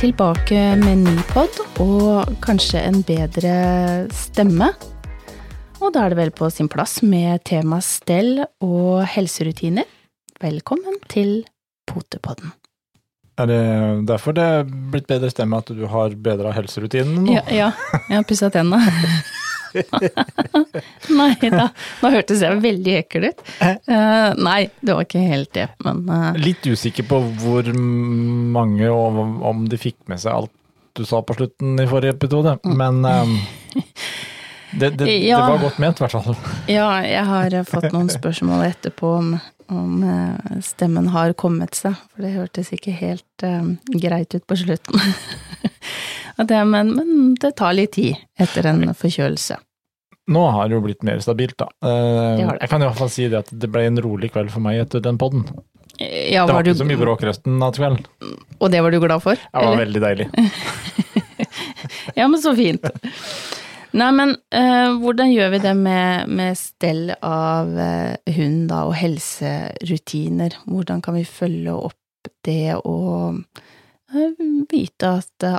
tilbake med en ny pod og kanskje en bedre stemme. Og da er det vel på sin plass med tema stell og helserutiner. Velkommen til Potepodden. Er det derfor det er blitt bedre stemme at du har bedra helserutinen nå? Ja, ja. jeg har pussa tenna. nei da, nå hørtes jeg veldig ekkel ut. Uh, nei, det var ikke helt det, men uh, Litt usikker på hvor mange, og om de fikk med seg alt du sa på slutten i forrige episode, Mm. men um, det, det, Ja. det var godt ment, i hvert fall. Ja, jeg har fått noen spørsmål etterpå om, om eh, stemmen har kommet seg, for det hørtes ikke helt eh, greit ut på slutten. Det, men, men det tar litt tid etter en forkjølelse. Nå har det jo blitt mer stabilt, da. Det. jeg kan i hvert fall si det at det ble en rolig kveld for meg etter den podden. Ja, Det var var ikke så mye bråk resten av kvelden. Og det var du glad for? Det var eller? veldig deilig. Ja, men så fint. Nei, men eh, hvordan gjør vi det med, med stell av eh, hund da, og helserutiner? Hvordan kan vi følge opp det og eh, vite at eh,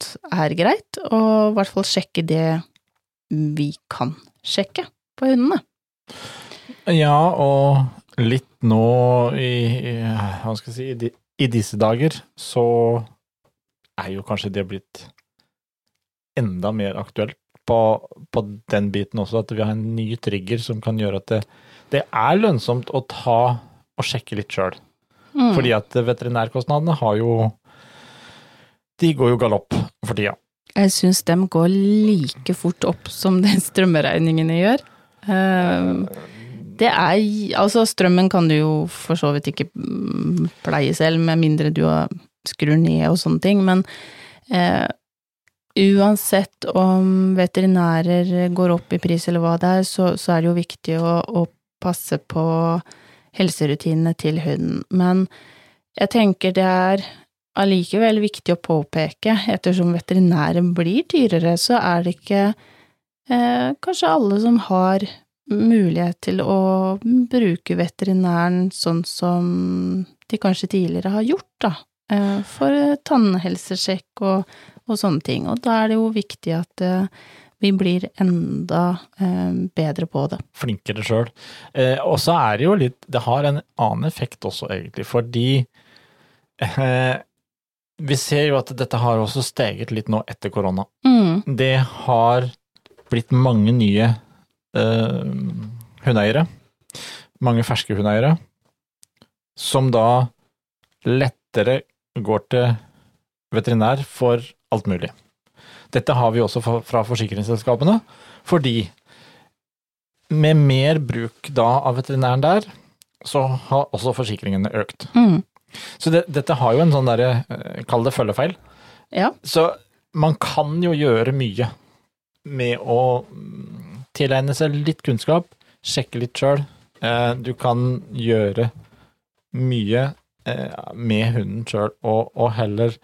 alt er greit, og i hvert fall sjekke det vi kan sjekke på hundene? Ja, og litt nå i, Hva skal jeg si i, I disse dager så er jo kanskje det blitt enda mer aktuelt på, på den biten også, at vi har en ny trigger som kan gjøre at det, det er lønnsomt å ta og sjekke litt sjøl. Mm. Fordi at veterinærkostnadene har jo De går jo galopp for tida. Jeg syns dem går like fort opp som det strømregningene gjør. Eh, Det er Altså, strømmen kan du jo for så vidt ikke mm, pleie selv, med mindre du skrur ned og sånne ting, men eh, uansett om veterinærer går opp i pris eller hva det er, så, så er det jo viktig å, å passe på helserutinene til hunden. Men jeg tenker det er allikevel viktig å påpeke, ettersom veterinæren blir dyrere, så er det ikke eh, kanskje alle som har mulighet til å bruke veterinæren sånn som de kanskje tidligere har gjort, da, eh, for tannhelsesjekk og, og sånne ting. Og da er det jo viktig at eh, vi blir enda eh, bedre på det. flinkere sjøl. Eh, og så er det jo litt Det har en annen effekt også, egentlig, fordi eh, vi ser jo at dette har også steget litt nå etter korona. Mm, Det har blitt mange nye eh, hundeeiere. Mange ferske hundeeiere. Som da lettere går til veterinær for alt mulig. Dette har vi også fra forsikringsselskapene, fordi med mer bruk da av veterinæren der, så har også forsikringene økt. mm, Så det, dette har jo en sånn derre, eh, kall det følgefeil. ja. Så man kan jo gjøre mye med å mm, tilegne seg litt kunnskap, sjekke litt sjøl. Du kan gjøre mye eh, med hunden sjøl, og, og heller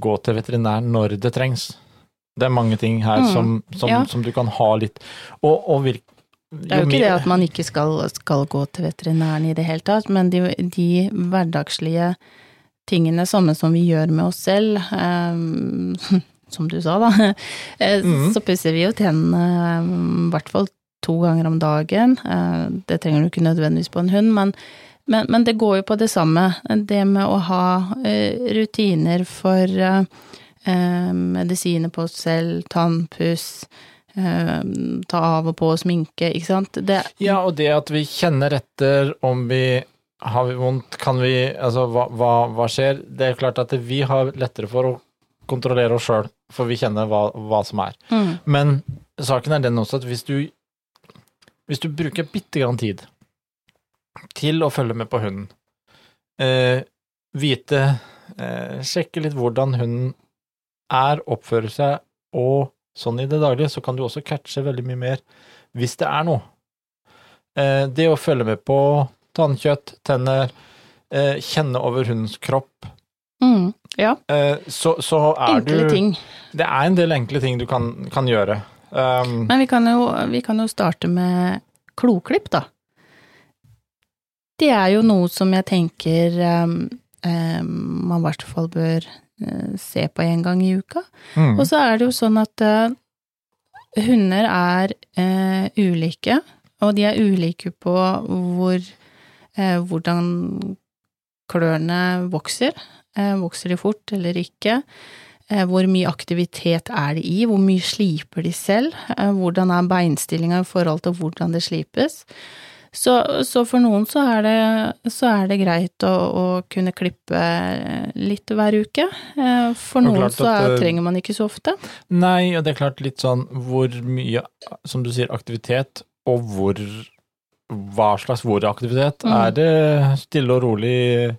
gå til veterinær når det trengs. Det er mange ting her Mm, som, som, ja. som du kan ha litt Og, og virke Det er jo ikke det at man ikke skal, skal gå til veterinæren i det hele tatt, men de, de hverdagslige tingene, samme som vi gjør med oss selv, eh, som du sa, da, eh, mm. så pusser vi jo tennene eh, i hvert fall to ganger om dagen. Eh, det trenger du ikke nødvendigvis på en hund, men, men, men det går jo på det samme. Det med å ha eh, rutiner for eh, medisiner på oss selv, tannpuss, ta av og på sminke, ikke sant. Det, Ja, og det at vi kjenner etter om vi har vi vondt, kan vi Altså, hva, hva, hva skjer? Det er klart at vi har lettere for å kontrollere oss sjøl, for vi kjenner hva, hva som er. mm, Men saken er den også at hvis du Hvis du bruker bitte grann tid til å følge med på hunden, eh, vite eh, Sjekke litt hvordan hunden er, oppfører seg, og sånn i det daglige, så kan du også catche veldig mye mer hvis det er noe. Eh, det å følge med på tannkjøtt, tenner, eh, kjenne over hundens kropp, mm, ja, eh, så, så er enkle du ting. Det er en del enkle ting du kan, kan gjøre. Um, Men vi kan, jo, vi kan jo starte med kloklipp, da. Det er jo noe som jeg tenker um, um, man i hvert fall bør se på en gang i uka. Mm. Og så er det jo sånn at eh, hunder er eh, ulike, og de er ulike på hvor, eh, hvordan klørne vokser. Eh, vokser de fort eller ikke? Eh, hvor mye aktivitet er det i? Hvor mye sliper de selv? Eh, hvordan er beinstillinga i forhold til hvordan det slipes? Så, så for noen så er det, så er det greit å, å kunne klippe litt hver uke. Eh, For noen så er, eh, trenger man ikke så ofte. Nei, og det er klart litt sånn hvor mye, som du sier, aktivitet, og hvor Hva slags hvor aktivitet? Mm. Er det stille og rolig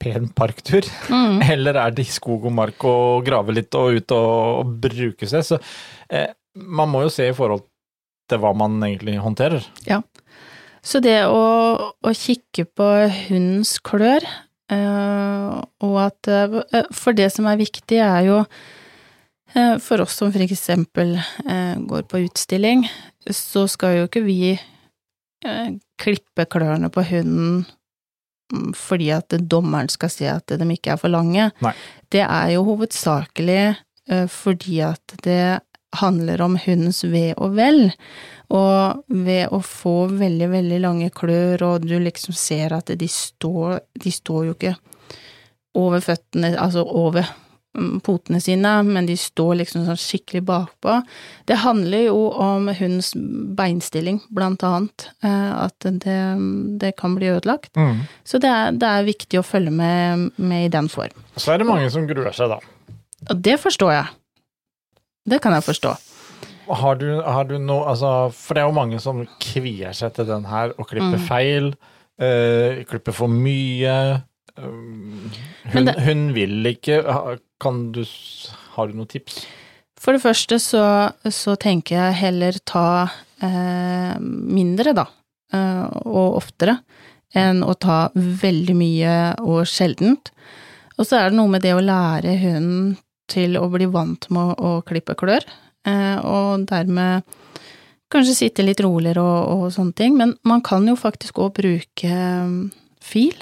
pen parktur, Mm. eller er det i skog og mark og grave litt og ut og, og bruke seg? Så eh, man må jo se i forhold til hva man egentlig håndterer. Så det å, å kikke på hundens klør, eh, og at eh, For det som er viktig, er jo eh, for oss som for eksempel eh, går på utstilling, så skal jo ikke vi eh, klippe klørne på hunden mm, fordi at dommeren skal si at de ikke er for lange. Nei. Det er jo hovedsakelig eh, fordi at det handler om hundens ve og vel. Og ved å få veldig, veldig lange klør, og du liksom ser at de står De står jo ikke over føttene, altså over mm, potene sine, men de står liksom sånn skikkelig bakpå. Det handler jo om hundens beinstilling, blant annet. eh, At det, det kan bli ødelagt. Så det er, det er viktig å følge med, med i den form. Så er det mange som gruer seg, da. Og det forstår jeg. Det kan jeg forstå. Har du, har du noe altså, For det er jo mange som kvier seg til den her og klipper Mm. feil. eh, klipper for mye. Um, hun, det- hun vil ikke. Kan du Har du noen tips? For det første så, så tenker jeg heller ta eh, mindre, da, eh, og oftere, enn å ta veldig mye og sjeldent. Og så er det noe med det å lære hunden til å bli vant med å, å klippe klør, eh, og dermed kanskje sitte litt roligere og, og sånne ting. Men man kan jo faktisk òg bruke eh, fil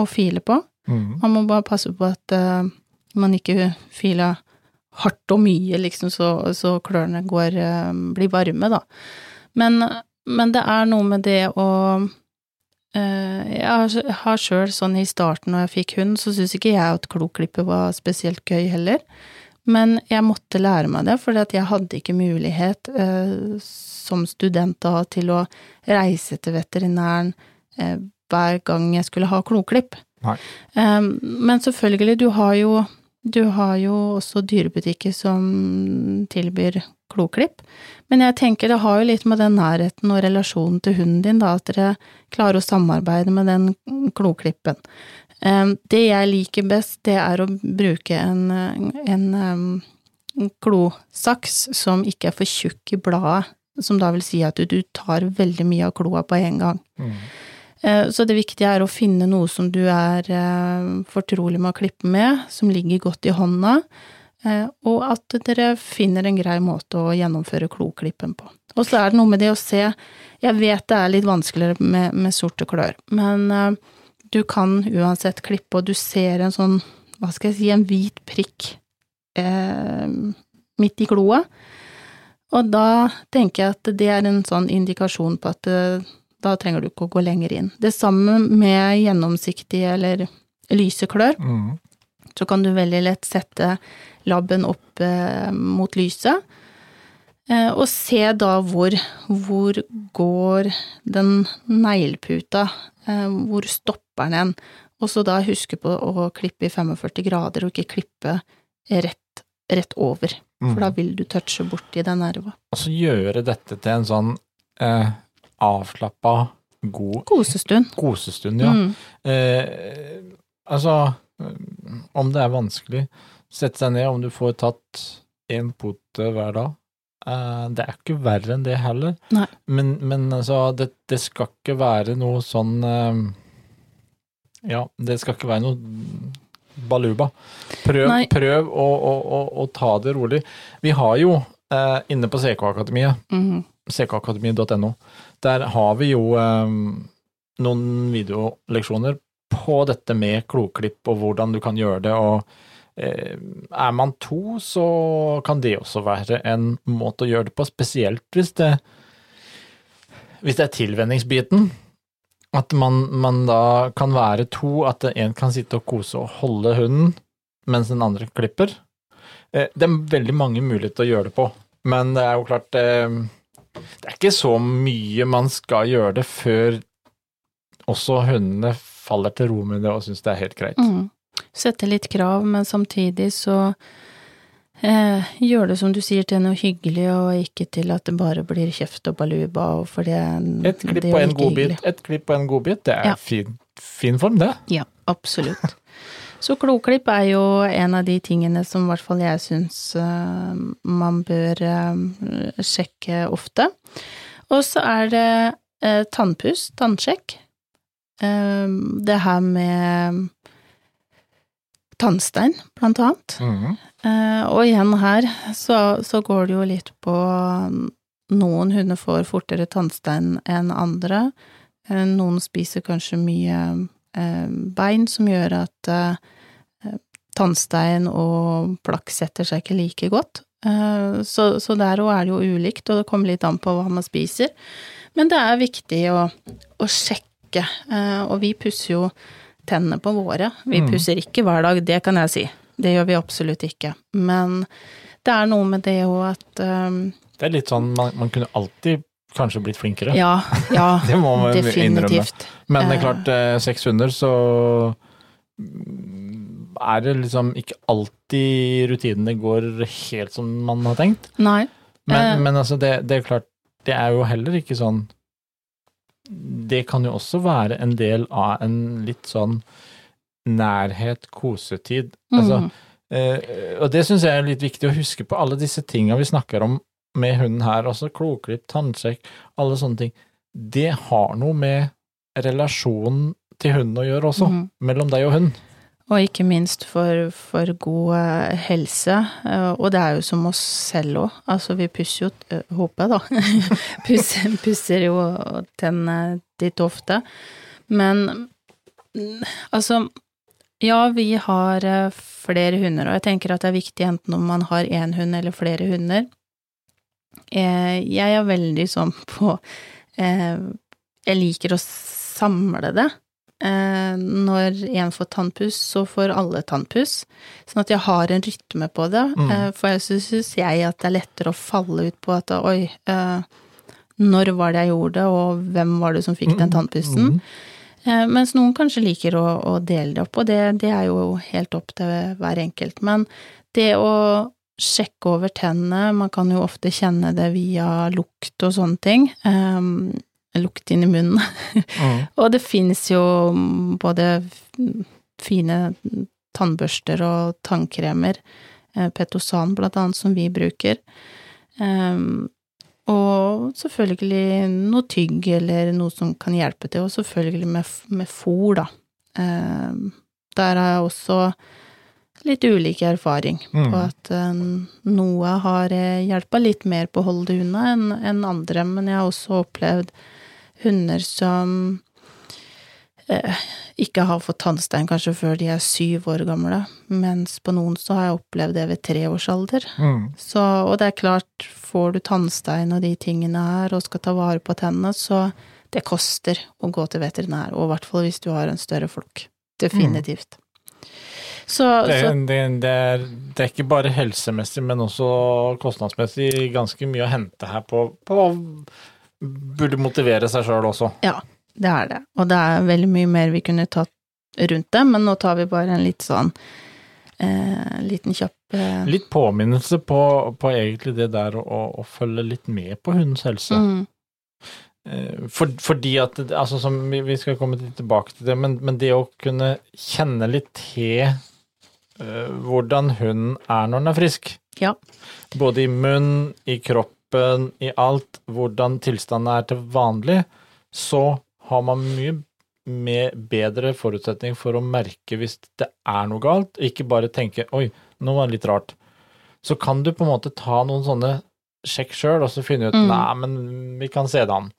og file på. Man må bare passe på at eh, man ikke filer hardt og mye, liksom, så, så klørne går, eh, blir varme, da. Men, men det er noe med det å Jeg har, sjøl sånn i starten når jeg fikk hund, så syns ikke jeg at kloklippet var spesielt gøy heller. Men jeg måtte lære meg det, for jeg hadde ikke mulighet eh, som student da til å reise til veterinæren eh, hver gang jeg skulle ha kloklipp. Eh, men selvfølgelig, du har jo du har jo også dyrebutikker som tilbyr kloklipp, men jeg tenker det har jo litt med den nærheten og relasjonen til hunden din, da, at dere klarer å samarbeide med den kloklippen. Eh, Det jeg liker best, det er å bruke en, en, em, klosaks som ikke er for tjukk i bladet, som da vil si at du, tar veldig mye av kloa på en gang. Mm. Så det viktige er å finne noe som du er eh, fortrolig med å klippe med, som ligger godt i hånda, eh, og at dere finner en grei måte å gjennomføre kloklippen på. Og så er det noe med det å se Jeg vet det er litt vanskeligere med, med sorte klør, men uh, du kan uansett klippe, og du ser en sånn, hva skal jeg si, en hvit prikk uh, midt i kloa. Og da tenker jeg at det er en sånn indikasjon på at uh, da trenger du ikke å gå lenger inn. Det samme med gjennomsiktige eller lyse klør. Mm. Så kan du veldig lett sette labben opp eh, mot lyset, eh, og se da hvor, hvor går den negleputa, eh, hvor stopper den, og så da huske på å klippe i 45 grader, og ikke klippe rett, rett over, Mm. for da vil du touche borti den nerva. Og så gjøre dette til en sånn eh, avslappa, god Kosestund. kosestund, ja. Mm. Eh, altså, om det er vanskelig, sette seg ned, om du får tatt én pote hver dag. Eh, det er ikke verre enn det heller. Nei. Men, men altså, det, det skal ikke være noe sånn eh, Ja, det skal ikke være noe baluba. Prøv, prøv å, å, å, å ta det rolig. Vi har jo eh, inne på CK-akademiet mm -hmm. ckakademiet.no, Der har vi jo eh, noen videoleksjoner på dette med kloklipp og hvordan du kan gjøre det, og er man to, så kan det også være en måte å gjøre det på, spesielt hvis det, hvis det er tilvenningsbiten. At man, man da kan være to, at en kan sitte og kose og holde hunden, mens den andre klipper. Eh, Det er veldig mange muligheter å gjøre det på, men det er jo klart eh, Det er ikke så mye man skal gjøre det før også hundene faller til ro med det og syns det er helt greit. Mm. Sette litt krav, men samtidig så eh, gjør det som du sier til noe hyggelig, og ikke til at det bare blir kjeft og baluba, og for det, Et klipp det er og en godbit, et klipp og en godbit, det er Ja. fin, fin form, det. Ja, absolutt. Så kloklipp er jo en av de tingene som i hvert fall jeg syns uh, man bør uh, sjekke ofte. Og så er det uh, tannpuss, tannsjekk. Eh, det her med tannstein, blant annet. Mhm. Eh, og igjen her så, så går det jo litt på Noen hunder får fortere tannstein enn andre. Eh, noen spiser kanskje mye eh, bein som gjør at eh, tannstein og plakk setter seg ikke like godt. Eh, så, så der òg er det jo ulikt, og det kommer litt an på hva man spiser. Men det er viktig å, å sjekke, eh, og vi pusser jo tennene på våre. Vi Mm. pusser ikke hver dag, det kan jeg si. Det gjør vi absolutt ikke. Men det er noe med det òg at um, Det er litt sånn, man, man kunne alltid kanskje blitt flinkere. Ja, ja, Det må man innrømme. definitivt. Men det er Eh. klart, eh, seks hunder, så mm, er det liksom ikke alltid rutinene går helt som man har tenkt. Nei. Men, Eh. men altså, det, det er klart, det er jo heller ikke sånn Det kan jo også være en del av en litt sånn nærhet, kosetid. Altså, Mm. Eh, og det syns jeg er litt viktig å huske på, alle disse tinga vi snakker om med hunden her, også kloklipp, tannsjekk, alle sånne ting. Det har noe med relasjonen til hunden å gjøre også, mm. mellom deg og hund. Og ikke minst for, for god eh, helse. Eh, Og det er jo som oss selv òg. Altså, vi pusser jo, eh, håper jeg da, pusser, pusser jo tennene ditt ofte. Men mm, altså, ja, vi har flere hunder, og jeg tenker at det er viktig enten om man har én hund eller flere hunder. Jeg er veldig sånn på Jeg liker å samle det. Eh, Når en får tannpuss, så får alle tannpuss. Sånn at jeg har en rytme på det. Mm. Eh, For jeg syns jeg at det er lettere å falle ut på at oi, eh, når var det jeg gjorde det, og hvem var det som fikk den tannpussen? Mm. Mens noen kanskje liker å, å dele det opp, og det, det er jo helt opp til hver enkelt. Men det å sjekke over tennene, man kan jo ofte kjenne det via lukt og sånne ting. Um, lukt inn i munnen. Mm. og det finnes jo både fine tannbørster og tannkremer, eh, Petosan blant annet, som vi bruker. Um, og selvfølgelig noe tygg eller noe som kan hjelpe til, og selvfølgelig med, med fôr, da. Um, der har jeg også litt ulik erfaring Mm. på at um, noe har eh, hjelpa litt mer på å holde det unna enn enn andre, men jeg har også opplevd hunder som eh, ikke har fått tannstein kanskje før de er syv år gamle, mens på noen så har jeg opplevd det ved tre års alder. Mhm. Så, og det er klart, får du tannstein og de tingene her, og skal ta vare på tennene, så det koster å gå til veterinær, og i hvert fall hvis du har en større flokk. Definitivt. Så, Det, så det, det, er, det er ikke bare helsemessig, men også kostnadsmessig ganske mye å hente her på, på Burde motivere seg sjøl også. ja, det er det. Og det er veldig mye mer vi kunne tatt rundt det, men nå tar vi bare en litt sånn eh, liten kjapp eh, Litt påminnelse på, på egentlig det der å, å følge litt med på hundens helse. mm, Eh, For, fordi at altså som vi, vi skal komme litt tilbake til det, men, men det å kunne kjenne litt til eh, hvordan hunden er når den er frisk. Ja. Både i munn, i kroppen, i alt. Hvordan tilstanden er til vanlig. Så har man mye med bedre forutsetning for å merke hvis det er noe galt. Ikke bare tenke 'oi, nå var det litt rart'. Så kan du på en måte ta noen sånne sjekk sjøl, og så finne ut Mm. 'nei, men vi kan se det an'.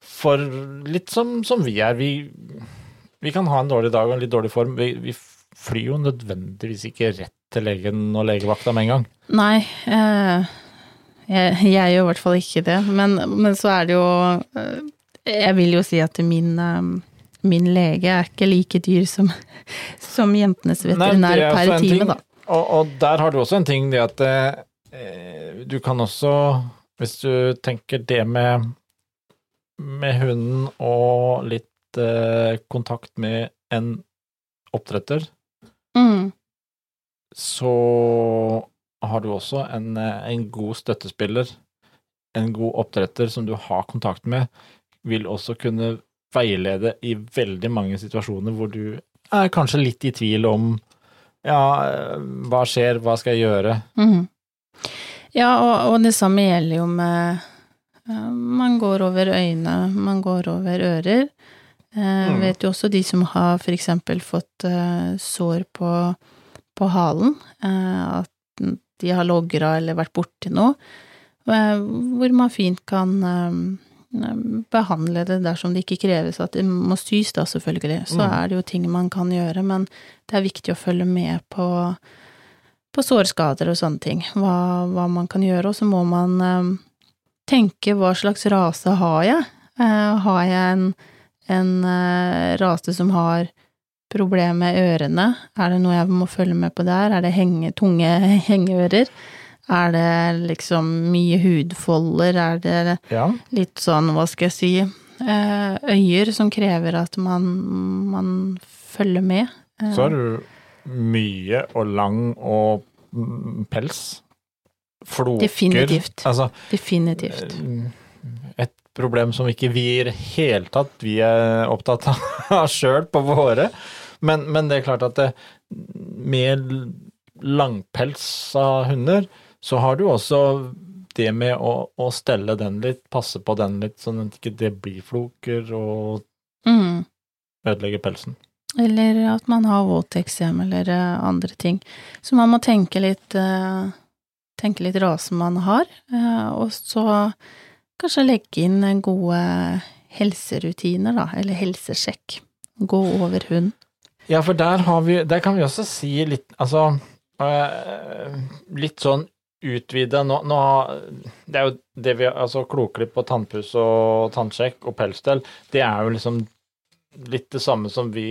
For litt som, som vi er, vi, vi kan ha en dårlig dag og en litt dårlig form. Vi, vi flyr jo nødvendigvis ikke rett til legen og legevakta med en gang. Nei, eh, jeg, jeg gjør i hvert fall ikke det. Men, men så er det jo eh, Jeg vil jo si at min, eh, min lege er ikke like dyr som, som jentenes veterinær er per time, ting. da. Og, og der har du også en ting, det at eh, du kan også, hvis du tenker det med, med hunden og litt eh, kontakt med en oppdretter, Mm, så har du også en, eh, en god støttespiller, en god oppdretter som du har kontakt med, vil også kunne veilede i veldig mange situasjoner hvor du er kanskje litt i tvil om ja, hva skjer, hva skal jeg gjøre? mhm. Ja, og, og det samme gjelder jo med ja, Man går over øyne, man går over ører. Eh, Mm. Vet jo også de som har for eksempel fått eh, sår på, på halen, eh, at de har logra eller vært borti noe, eh, hvor man fint kan eh, behandle det dersom det ikke kreves at det må sys, da selvfølgelig. Så Mm. er det jo ting man kan gjøre, men det er viktig å følge med på, på sårskader og sånne ting, hva, hva man kan gjøre, og så må man eh, tenke hva slags rase har jeg? Eh, har jeg en en eh, rase som har problemer med ørene? Er det noe jeg må følge med på der? Er det henge, tunge hengeører? Er det liksom mye hudfolder? Er det Ja. litt sånn, hva skal jeg si, eh, øyer som krever at man, man følger med? Eh, Så har du mye og lang og pels. Floker. Definitivt. Altså, Definitivt. et problem som ikke vi i det hele tatt vi er opptatt av sjøl på våre. Men, men det er klart at det, med langpelsa hunder, så har du også det med å, å stelle den litt, passe på den litt, sånn at ikke det blir floker og Mm. ødelegger pelsen. Eller at man har våteksem eller eh, andre ting. Så man må tenke litt eh, Tenke litt rasen man har, eh, og så kanskje legge inn gode helserutiner, da, eller helsesjekk. Gå over hund. Ja, for der, har vi, der kan vi også si litt Altså øh, Litt sånn utvide nå, nå Det er jo det vi Altså kloklipp og tannpuss og tannsjekk og pelsstell, det er jo liksom litt det samme som vi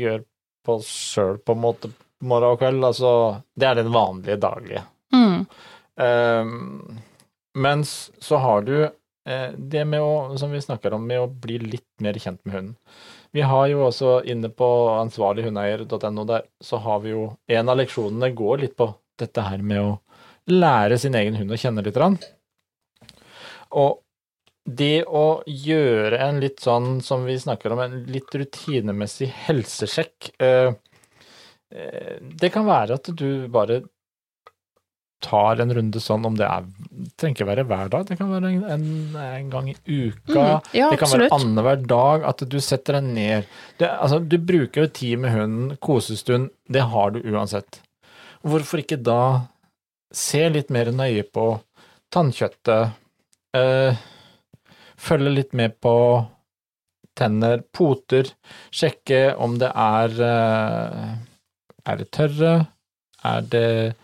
gjør på oss sjøl, på en måte, morgen og kveld. Altså, det er den vanlige daglige. Mm. Um, mens så har du eh, det med å, som vi snakker om, med å bli litt mer kjent med hunden. Vi har jo også inne på ansvarlighundeeier.no, der så har vi jo En av leksjonene går litt på dette her med å lære sin egen hund å kjenne litt. Og det å gjøre en litt sånn som vi snakker om, en litt rutinemessig helsesjekk eh, eh, Det kan være at du bare tar en runde sånn om det er trenger ikke være hver dag, det kan være en, en, gang i uka. Mm, ja, det kan være absolutt. annenhver dag at du setter deg ned. Det, altså, du bruker jo tid med hunden, kosestund, det har du uansett. Hvorfor ikke da se litt mer nøye på tannkjøttet, Øh, følge litt med på tenner, poter, sjekke om det er eh, Er det tørre? Er det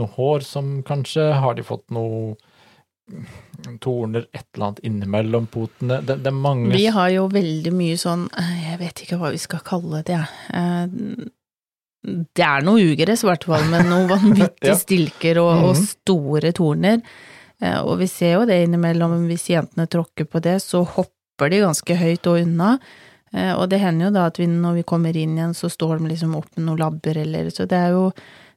noe hår som kanskje Har de fått noe torner, et eller annet innimellom potene? Det, det er mange Vi har jo veldig mye sånn eh, Jeg vet ikke hva vi skal kalle det, jeg. Eh, Det er noe ugress, i hvert fall, med noen vanvittige Ja. stilker og, og Mhm. store torner. Eh, Og vi ser jo det innimellom, hvis jentene tråkker på det, så hopper de ganske høyt og unna. Og det hender jo da at vi, når vi kommer inn igjen, så står de liksom opp med noen labber eller Så det er jo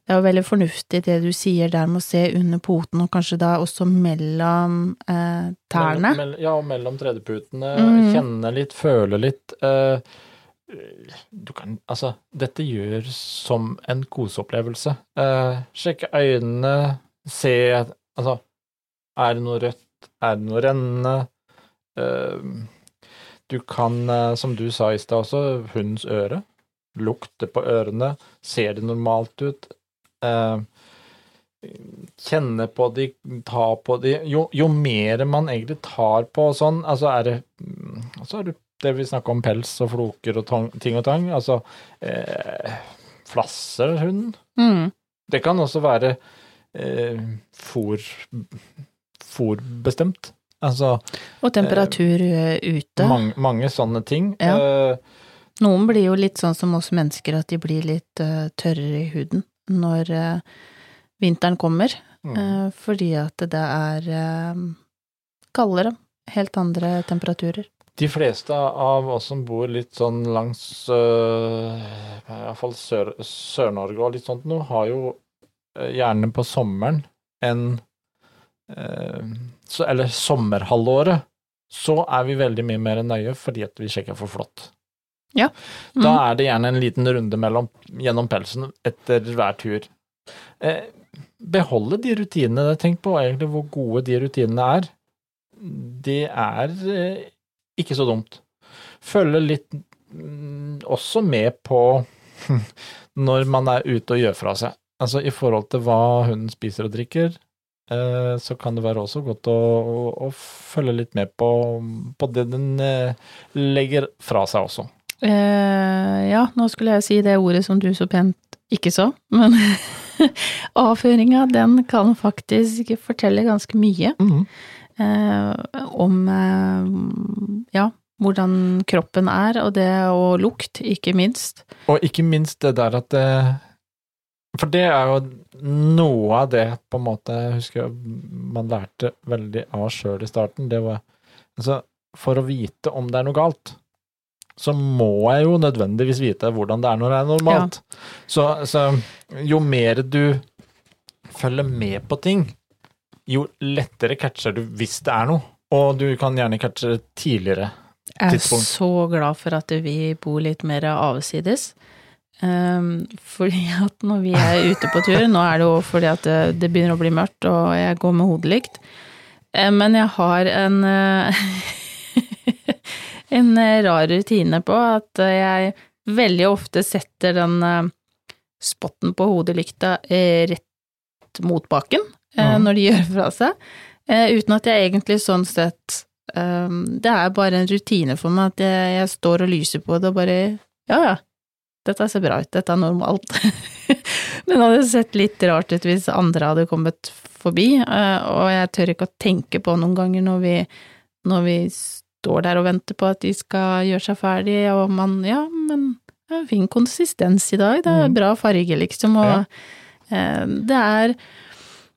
det er jo veldig fornuftig det du sier der med å se under poten, og kanskje da også mellom eh, tærne. Mell- ja, og mellom tredjeputene. Mhm. Kjenne litt, føle litt. eh, du kan Altså, dette gjør som en koseopplevelse. Eh, sjekke øynene, se Altså, er det noe rødt? Er det noe rennende? Eh, du kan, eh, som du sa i stad også, hundens øre. Lukte på ørene. Ser det normalt ut? Eh, kjenne på de, ta på de Jo, jo mer man egentlig tar på sånn, altså er det altså er det det vi snakker om pels og floker og tong, ting og tang. Altså eh, Flasser hunden? Mm. Det kan også være eh, fôr, fôrbestemt. Altså Og temperatur eh, ute. mange, mange sånne ting. Ja. Eh, Noen blir jo litt sånn som oss mennesker, at de blir litt uh, tørrere i huden når eh, vinteren kommer. mm. eh, fordi at det er eh, kaldere. Helt andre temperaturer. De fleste av oss som bor litt sånn langs uh, i hvert fall Sør- Sør-Norge og litt sånt nå, har jo gjerne på sommeren en så, Eller sommerhalvåret, så er vi veldig mye mer nøye fordi at vi sjekker for flått. Da Mm. er det gjerne en liten runde mellom, gjennom pelsen etter hver tur. Eh, beholde de rutinene. Tenk på egentlig hvor gode de rutinene er. Det er eh, ikke så dumt. Følge litt mm, også med på når man er ute og gjør fra seg. Altså i forhold til hva hunden spiser og drikker, eh, så kan det være også godt å, å, å følge litt med på, på det den eh, legger fra seg også. Eh, ja, nå skulle jeg si det ordet som du så pent ikke sa, men avføringa, den kan faktisk fortelle ganske mye eh, om eh, ja, hvordan kroppen er, og det og lukt, ikke minst. Og ikke minst det der at det For det er jo noe av det på en måte jeg husker man lærte veldig av sjøl i starten. Det var altså For å vite om det er noe galt, så må jeg jo nødvendigvis vite hvordan det er når det er normalt. Så, så jo mer du følger med på ting, jo lettere catcher du hvis det er noe. Og du kan gjerne catche tidligere. Jeg er Tidspunkt. så glad for at vi bor litt mer avsides. Um, fordi at når vi er ute på tur, nå er det jo fordi at det, det begynner å bli mørkt og jeg går med hodelykt, Um, men jeg har en eh, en eh, rar rutine på at eh, jeg veldig ofte setter den eh, spotten på hodelykta rett mot baken Mhm. når de gjør fra seg, uten at jeg egentlig sånn sett Det er bare en rutine for meg at jeg, jeg står og lyser på det og bare Ja, ja, dette ser bra ut, dette er normalt. Men det hadde sett litt rart ut hvis andre hadde kommet forbi, og jeg tør ikke å tenke på noen ganger når vi, når vi står der og venter på at de skal gjøre seg ferdig, og man Ja, men det er fin konsistens i dag, det er Mhm. bra farge, liksom, og Ja. eh, det er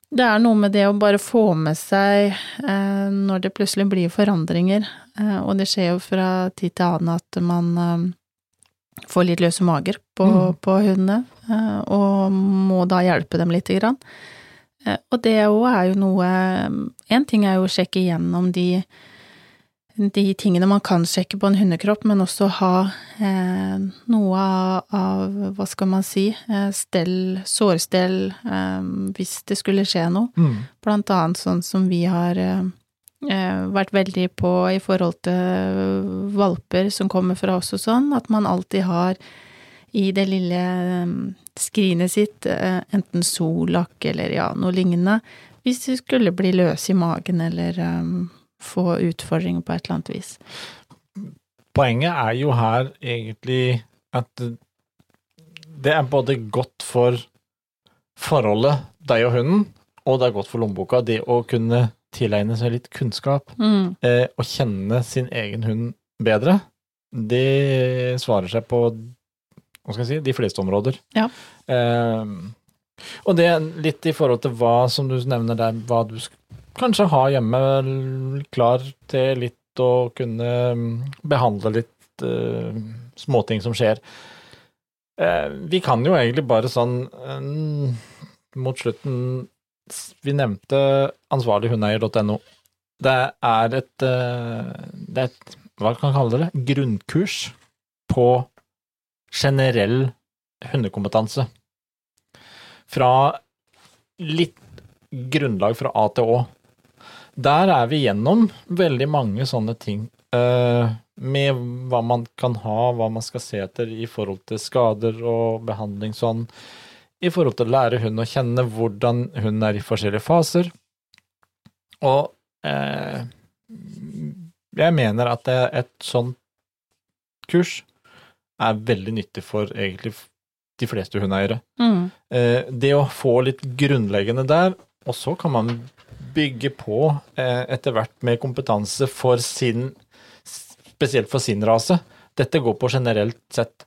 det er noe med det å bare få med seg eh, når det plutselig blir forandringer, eh, og det skjer jo fra tid til annen at man eh, får litt løse mager på, Mm. på hundene, eh, og må da hjelpe dem lite grann. Eh, og det òg er jo noe En ting er jo å sjekke igjennom de, de tingene man kan sjekke på en hundekropp, men også ha eh, noe av, av, hva skal man si, eh, stell, sårstell, eh, hvis det skulle skje noe. Mm. Blant annet sånn som vi har eh, eh, vært veldig på i forhold til valper som kommer fra oss og sånn, at man alltid har i det lille eh, skrinet sitt enten solakk eller ja, noe lignende, hvis det skulle bli løs i magen eller få utfordringer på et eller annet vis. Poenget er jo her egentlig at det er både godt for forholdet deg og hunden, og det er godt for lommeboka, det å kunne tilegne seg litt kunnskap Mm. eh, og kjenne sin egen hund bedre. Det svarer seg på hva skal jeg si, de fleste områder. Ja. Eh, og det litt i forhold til hva som du nevner der, hva du kanskje ha hjemme klar til litt å kunne mm, behandle litt uh, småting som skjer. Uh, vi kan jo egentlig bare sånn uh, mot slutten Vi nevnte ansvarlighundeier.no. Det er et Det er et hva kan man kalle det? Grunnkurs på generell hundekompetanse. Fra litt grunnlag fra A til Å. Der er vi gjennom veldig mange sånne ting. eh, med hva man kan ha, hva man skal se etter i forhold til skader og behandling sånn. I forhold til å lære hunden å kjenne hvordan hunden er i forskjellige faser. Og eh, jeg mener at et sånt kurs er veldig nyttig for egentlig de fleste hundeeiere. Mm. Eh, det å få litt grunnleggende der, og så kan man bygge på eh, etter hvert med kompetanse for sin Spesielt for sin rase. Dette går på generelt sett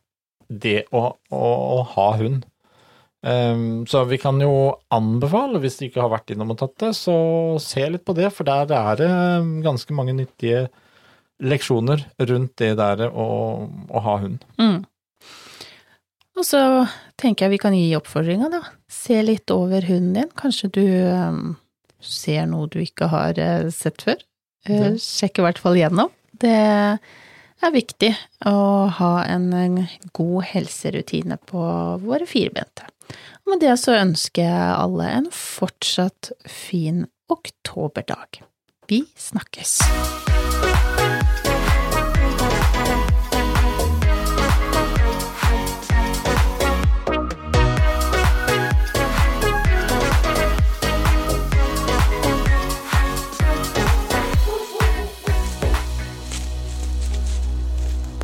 det å, å, å ha hund. Um, så vi kan jo anbefale, hvis du ikke har vært innom og tatt det, så se litt på det, for der er det ganske mange nyttige leksjoner rundt det der å, å ha hund. Mm. Og så tenker jeg vi kan gi oppfordringa, da. Se litt over hunden din. Kanskje du um, ser noe du ikke har uh, sett før. Det. sjekk i hvert fall gjennom. Det er viktig å ha en, en god helserutine på våre firbente. Og med det så ønsker jeg alle en fortsatt fin oktoberdag. Vi snakkes!